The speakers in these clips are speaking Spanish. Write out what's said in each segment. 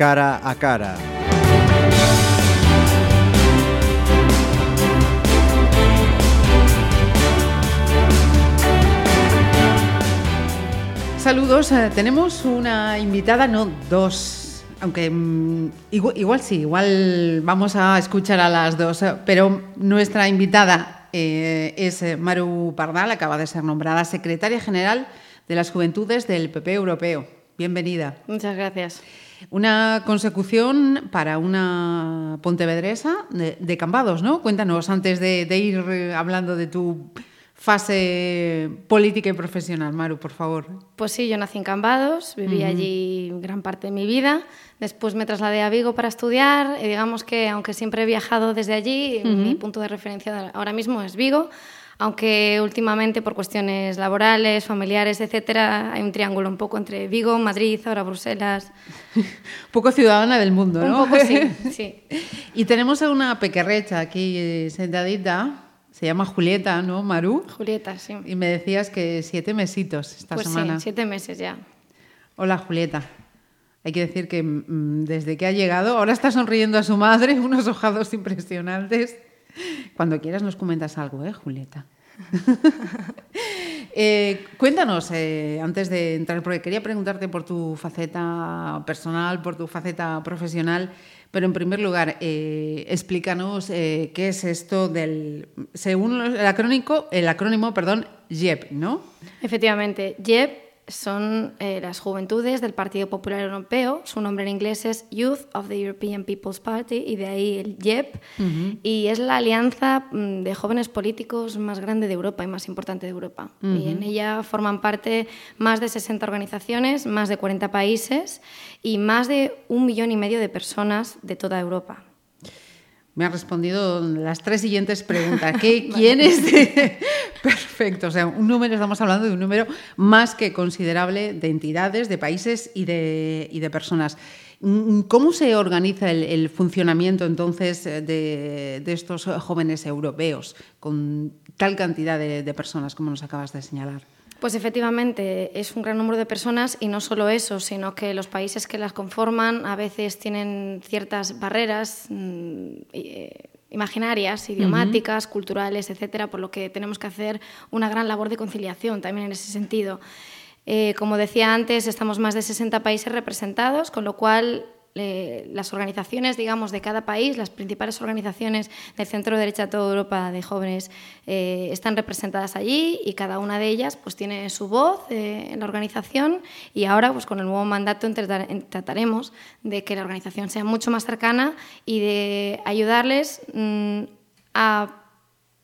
cara a cara. Saludos, eh, tenemos una invitada, no dos, aunque mm, igual, igual, sí, igual vamos a escuchar a las dos, eh, pero nuestra invitada eh, es Maru Pardal, acaba de ser nombrada secretaria general de las Juventudes del PP Europeo. Bienvenida. Muchas gracias. Una consecución para una pontevedresa de, de Cambados, ¿no? Cuéntanos, antes de, de ir eh, hablando de tu fase política y profesional, Maru, por favor. Pues sí, yo nací en Cambados, viví allí gran parte de mi vida. Después me trasladé a Vigo para estudiar y digamos que, aunque siempre he viajado desde allí, mi punto de referencia ahora mismo es Vigo. Aunque últimamente por cuestiones laborales, familiares, etcétera, hay un triángulo un poco entre Vigo, Madrid, ahora Bruselas. Poco ciudadana del mundo, ¿no? Un poco sí, sí. y tenemos a una pequerrecha aquí eh, sentadita, se llama Julieta, ¿no, Maru? Julieta, sí. Y me decías que siete mesitos esta Pues semana. sí, siete meses ya. Hola, Julieta. Hay que decir que mm, desde que ha llegado, ahora está sonriendo a su madre, unos ojados impresionantes. Cuando quieras nos comentas algo, ¿eh, Julieta? Eh, cuéntanos, eh, antes de entrar, porque quería preguntarte por tu faceta personal, por tu faceta profesional, pero en primer lugar, eh, explícanos qué es esto del, según el acrónico, el acrónimo, perdón, JEP, ¿no? Efectivamente, JEP son eh, las juventudes del Partido Popular Europeo. Su nombre en inglés es Youth of the European People's Party y de ahí el JEP. Y es la alianza mm, de jóvenes políticos más grande de Europa y más importante de Europa. Y en ella forman parte más de 60 organizaciones, más de 40 países y más de un millón y medio de personas de toda Europa. Me han respondido las tres siguientes preguntas. ¿Qué, ¿Quién es? de- Perfecto. O sea, un número, estamos hablando de un número más que considerable de entidades, de países y de, y de personas. ¿Cómo se organiza el, el funcionamiento entonces de, de estos jóvenes europeos con tal cantidad de, de personas como nos acabas de señalar? Pues efectivamente es un gran número de personas y no solo eso, sino que los países que las conforman a veces tienen ciertas barreras mm, eh, imaginarias, idiomáticas, culturales, etcétera, por lo que tenemos que hacer una gran labor de conciliación también en ese sentido. Eh, como decía antes, estamos más de 60 países representados, con lo cual las organizaciones, digamos, de cada país, las principales organizaciones del centro derecha de toda Europa de jóvenes eh, están representadas allí y cada una de ellas pues tiene su voz eh, en la organización. Y ahora pues con el nuevo mandato tratar- trataremos de que la organización sea mucho más cercana y de ayudarles mm, a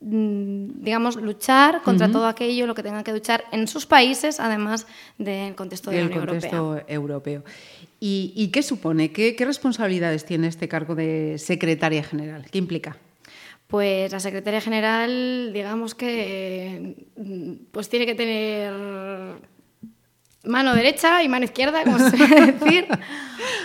digamos, luchar contra todo aquello, lo que tengan que luchar en sus países, además del contexto de la Unión contexto Europea. europeo. ¿Y, y qué supone? ¿Qué, ¿Qué responsabilidades tiene este cargo de secretaria general? ¿Qué implica? Pues la secretaria general, digamos que mm, pues tiene que tener mano derecha y mano izquierda, como se suele decir,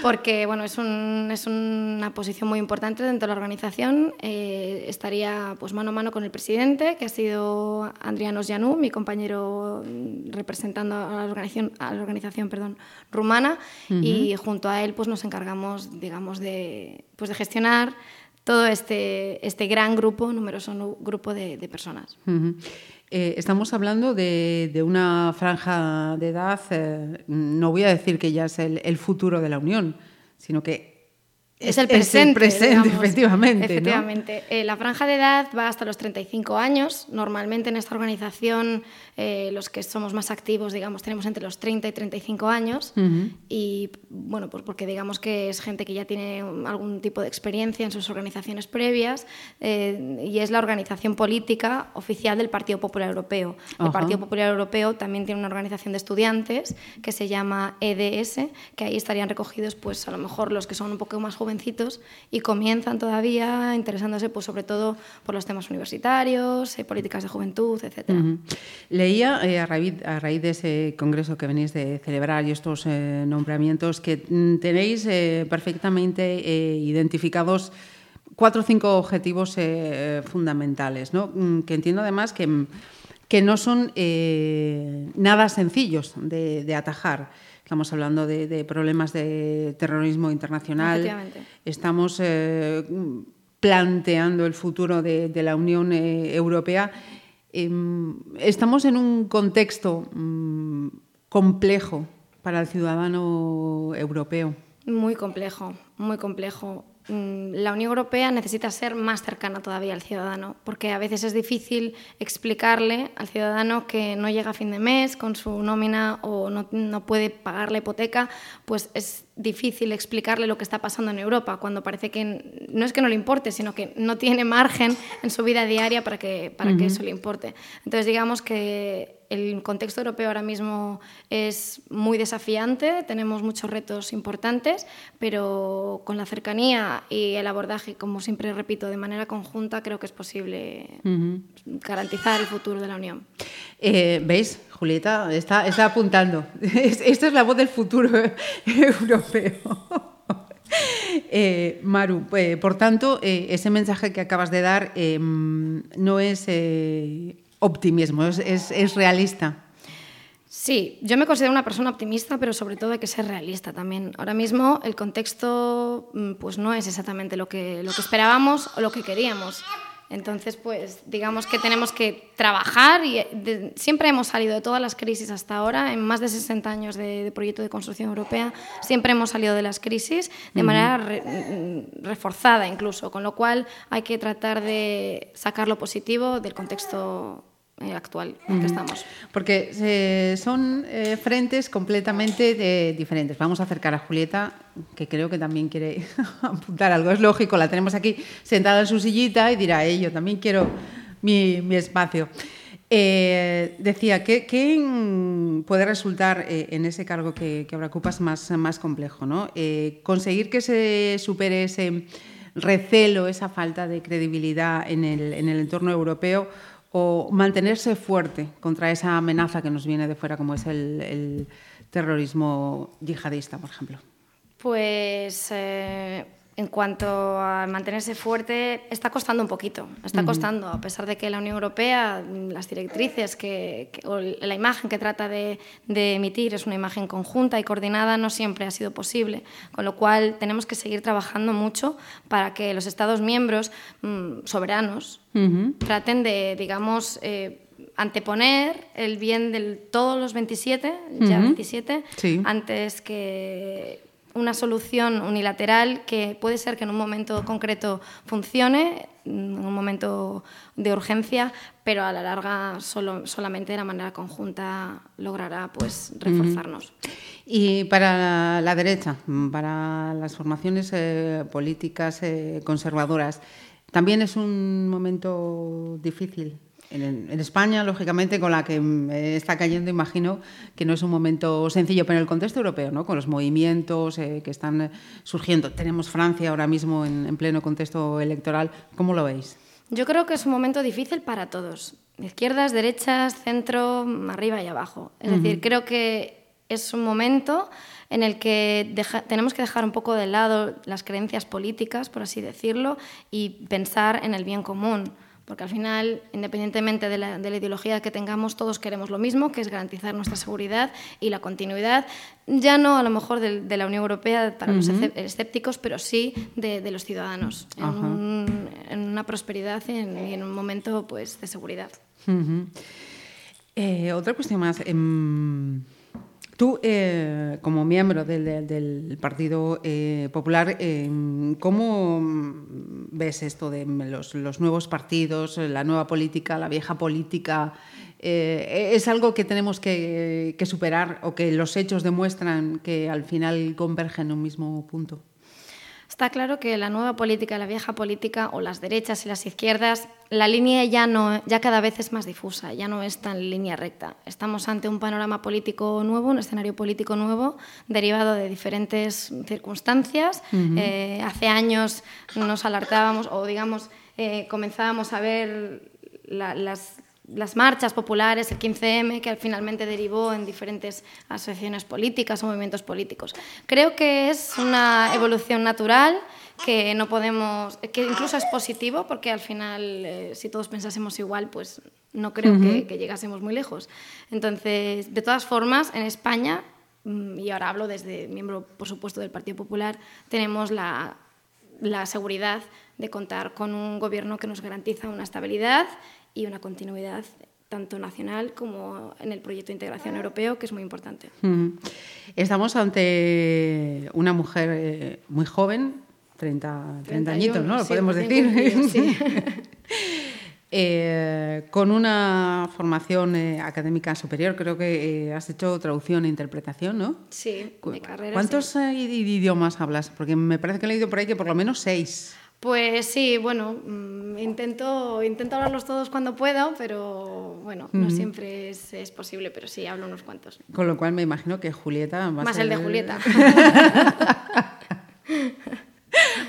porque bueno, es, un- es una posición muy importante dentro de la organización. Eh, estaría pues mano a mano con el presidente, que ha sido Andrianos Janú, mi compañero mm, representando a la organización, a la organización perdón, rumana, y junto a él pues nos encargamos, digamos, de, pues, de gestionar todo este, este gran grupo, numeroso nu- grupo de, de personas. Ujú. Eh, estamos hablando de, de una franja de edad, eh, no voy a decir que ya es el, el futuro de la Unión, sino que Es, el presente. presente, digamos. efectivamente. ¿no? Efectivamente. Eh, la franja de edad va hasta los 35 años. Normalmente en esta organización eh, los que somos más activos, digamos, tenemos entre los 30 y 35 años. Y bueno, pues porque digamos que es gente que ya tiene algún tipo de experiencia en sus organizaciones previas eh, y es la organización política oficial del Partido Popular Europeo. El. Partido Popular Europeo también tiene una organización de estudiantes que se llama EDS, que ahí estarían recogidos pues a lo mejor los que son un poco más y comienzan todavía interesándose pues sobre todo por los temas universitarios, eh, políticas de juventud. Ujú. Leía eh, a, raíz, de ese congreso que venís de celebrar y estos eh, nombramientos que mm, tenéis perfectamente identificados cuatro o cinco objetivos fundamentales, ¿no? Mm, que entiendo además que, que no son nada sencillos de atajar. Estamos hablando de, problemas de terrorismo internacional, estamos eh, planteando el futuro de, la Unión eh, Europea. Em, estamos en un contexto mm, complejo para el ciudadano europeo. Muy complejo, muy complejo. Mm, la Unión Europea necesita ser más cercana todavía al ciudadano, porque a veces es difícil explicarle al ciudadano que no llega a fin de mes con su nómina o no, no puede pagar la hipoteca, pues es difícil explicarle lo que está pasando en Europa, cuando parece que no es que no le importe, sino que no tiene margen en su vida diaria para que, para que eso le importe. Entonces, digamos que el contexto europeo ahora mismo es muy desafiante, tenemos muchos retos importantes, pero con la cercanía y el abordaje, como siempre repito, de manera conjunta, creo que es posible garantizar el futuro de la Unión. Eh, ¿Veis? Julieta está, está apuntando. Esta es la voz del futuro europeo. Eh, Maru, eh, por tanto, ese mensaje que acabas de dar em, no es optimismo, es, realista. Sí, yo me considero una persona optimista, pero sobre todo hay que ser realista también. Ahora mismo el contexto mm, pues no es exactamente lo que, lo que esperábamos o lo que queríamos. Entonces, pues digamos que tenemos que trabajar y siempre hemos salido de todas las crisis hasta ahora, en más de 60 años de, proyecto de construcción europea, siempre hemos salido de las crisis de manera mm, reforzada incluso, con lo cual hay que tratar de sacar lo positivo del contexto eh, actual en que estamos. Porque eh, son eh, frentes completamente diferentes. Vamos a acercar a Julieta, que creo que también quiere apuntar algo. Es lógico, la tenemos aquí sentada en su sillita y dirá, yo también quiero mi, espacio. decía, ¿qué, puede resultar en ese cargo que, ahora ocupas más, más complejo? ¿no? conseguir que se supere ese recelo, esa falta de credibilidad en el, en el entorno europeo o mantenerse fuerte contra esa amenaza que nos viene de fuera, como es el, terrorismo yihadista, por ejemplo? Pues eh, en cuanto a mantenerse fuerte, está costando un poquito, está costando, a pesar de que la Unión Europea, las directrices que, o la imagen que trata de, emitir es una imagen conjunta y coordinada, no siempre ha sido posible, con lo cual tenemos que seguir trabajando mucho para que los Estados miembros mm, soberanos traten de, digamos, eh, anteponer el bien de todos los 27, ya 27, antes que una solución unilateral que puede ser que en un momento concreto funcione, en un momento de urgencia, pero a la larga solo, solamente de la manera conjunta logrará pues, reforzarnos. Y para la derecha, para las formaciones eh, políticas eh, conservadoras, también es un momento difícil en, España, lógicamente, con la que está cayendo, imagino que no es un momento sencillo, pero en el contexto europeo, ¿no? con los movimientos eh, que están surgiendo. Tenemos Francia ahora mismo en, pleno contexto electoral. ¿Cómo lo veis? Yo creo que es un momento difícil para todos, izquierdas, derechas, centro, arriba y abajo. Es decir, creo que es un momento en el que tenemos que dejar un poco de lado las creencias políticas, por así decirlo, y pensar en el bien común porque al final, independientemente de la, ideología que tengamos, todos queremos lo mismo, que es garantizar nuestra seguridad y la continuidad, ya no a lo mejor de, la Unión Europea para los escépticos, pero sí de, los ciudadanos, en, una prosperidad y en, un momento pues, de seguridad. Eh, otra cuestión más. Em, Tú, eh, como miembro del, Partido eh, Popular, eh, ¿cómo ves esto de los, nuevos partidos, la nueva política, la vieja política? ¿Es algo que tenemos que superar o que los hechos demuestran que al final convergen en un mismo punto? Está claro que la nueva política, la vieja política o las derechas y las izquierdas, la línea ya, no, ya cada vez es más difusa, ya no es tan línea recta. Estamos ante un panorama político nuevo, un escenario político nuevo, derivado de diferentes circunstancias. Eh, hace años nos alertábamos o, digamos, eh, comenzábamos a ver las las marchas populares, el 15M, que finalmente derivó en diferentes asociaciones políticas o movimientos políticos. Creo que es una evolución natural que no podemos, que incluso es positivo, porque al final, eh, si todos pensásemos igual, pues no creo que, llegásemos muy lejos. Entonces, de todas formas, en España mm, y ahora hablo desde miembro, por supuesto, del Partido Popular, tenemos la, la seguridad de contar con un gobierno que nos garantiza una estabilidad y una continuidad tanto nacional como en el proyecto de integración europeo, que es muy importante. Estamos ante una mujer eh, muy joven, 30, 30 añitos, ¿no? Lo podemos decir. sí. Eh, con una formación eh, académica superior, creo que has hecho traducción e interpretación, ¿no? Sí, mi carrera. ¿Cuántos idiomas hablas? Porque me parece que he leído por ahí que por lo menos seis. Pues sí, bueno, mm, intento, intento hablarlos todos cuando puedo, pero bueno, no siempre es, posible, pero sí, hablo unos cuantos. Con lo cual me imagino que Julieta va Más a ser... el de Julieta.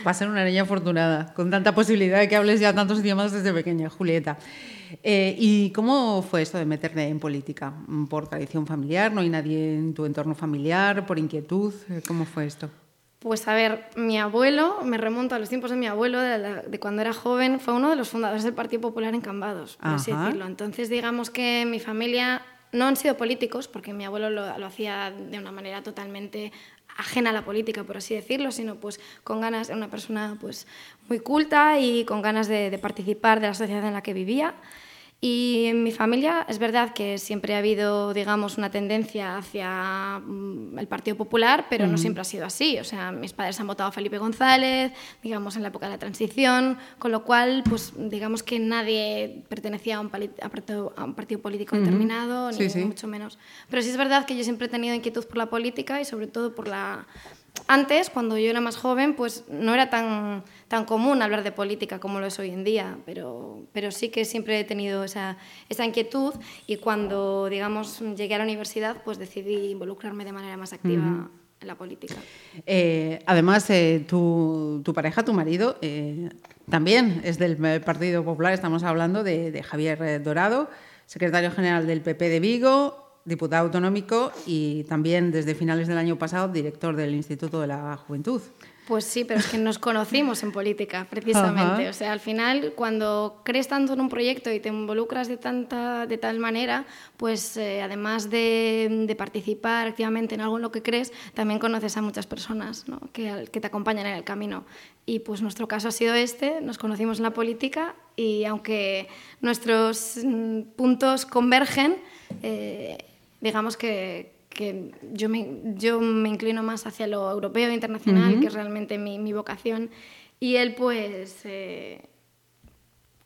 va a ser una niña afortunada, con tanta posibilidad de que hables ya tantos idiomas desde pequeña, Julieta. Eh, ¿Y cómo fue esto de meterte en política? ¿Por tradición familiar? ¿No hay nadie en tu entorno familiar? ¿Por inquietud? ¿Cómo fue esto? Pues a ver, mi abuelo, me remonto a los tiempos de mi abuelo, de, cuando era joven, fue uno de los fundadores del Partido Popular en Cambados, por así decirlo. Entonces, digamos que mi familia no han sido políticos, porque mi abuelo lo, hacía de una manera totalmente ajena a la política, por así decirlo, sino pues con ganas, de una persona pues muy culta y con ganas de participar de la sociedad en la que vivía. Y en mi familia es verdad que siempre ha habido, digamos, una tendencia hacia mm, el Partido Popular, pero no siempre ha sido así. O sea, mis padres han votado a Felipe González, digamos, en la época de la transición, con lo cual, pues, digamos que nadie pertenecía a un, a un partido político determinado, ni mucho menos. Pero sí es verdad que yo siempre he tenido inquietud por la política y sobre todo por la antes, cuando yo era más joven, pues no era tan, tan común hablar de política como lo es hoy en día, pero, pero sí que siempre he tenido esa, esa inquietud y cuando, digamos, llegué a la universidad, pues decidí involucrarme de manera más activa. En la política. Eh, además, eh, tu, tu, pareja, tu marido, eh, también es del Partido Popular. Estamos hablando de, de Javier Dorado, secretario general del PP de Vigo, diputado autonómico y también desde finales del año pasado director del Instituto de la Juventud. Pues sí, pero es que nos conocimos en política, precisamente. O sea, al final, cuando crees tanto en un proyecto y te involucras de, tanta, de tal manera, pues eh, además de, participar activamente en algo en lo que crees, también conoces a muchas personas ¿no? que, que, te acompañan en el camino. Y pues nuestro caso ha sido este, nos conocimos en la política y aunque nuestros mm, puntos convergen, eh, digamos que, que yo, me, yo me inclino más hacia lo europeo e internacional, que es realmente mi, mi, vocación. Y él, pues, eh,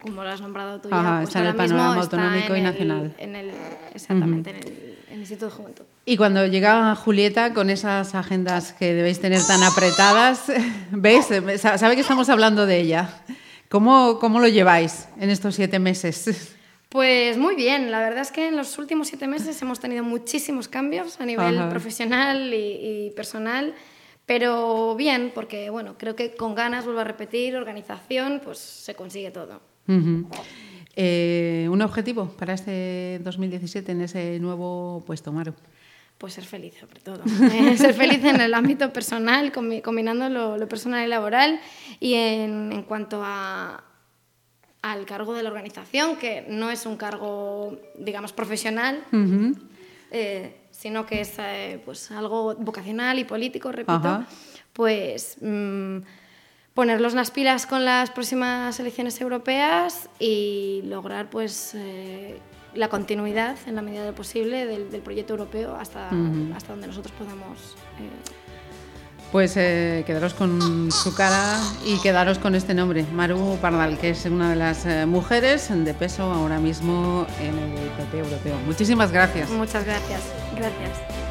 como lo has nombrado tú ya, pues está en el panorama autonómico y nacional. En el, exactamente, en, el, Instituto de Juventud. Y cuando llega Julieta con esas agendas que debéis tener tan apretadas, ¿veis? Sabe que estamos hablando de ella. ¿Cómo, cómo lo lleváis en estos siete meses? Pues muy bien, la verdad es que en los últimos siete meses hemos tenido muchísimos cambios a nivel profesional y, personal, pero bien, porque bueno, creo que con ganas, vuelvo a repetir, organización, pues se consigue todo. Eh, ¿Un objetivo para este 2017 en ese nuevo puesto, Maru? Pues ser feliz, sobre todo. Eh, ser feliz en el ámbito personal, combinando lo, personal y laboral. Y en, en cuanto a, al cargo de la organización, que no es un cargo, digamos, profesional, eh, sino que es eh, pues, algo vocacional y político, repito, pues mm, ponerlos las pilas con las próximas elecciones europeas y lograr pues, eh, la continuidad, en la medida de lo posible, del, proyecto europeo hasta, hasta donde nosotros podamos pues eh, quedaros con su cara y quedaros con este nombre, Maru Pardal, que es una de las eh, mujeres de peso ahora mismo en el PP europeo. Muchísimas gracias. Muchas gracias. Gracias.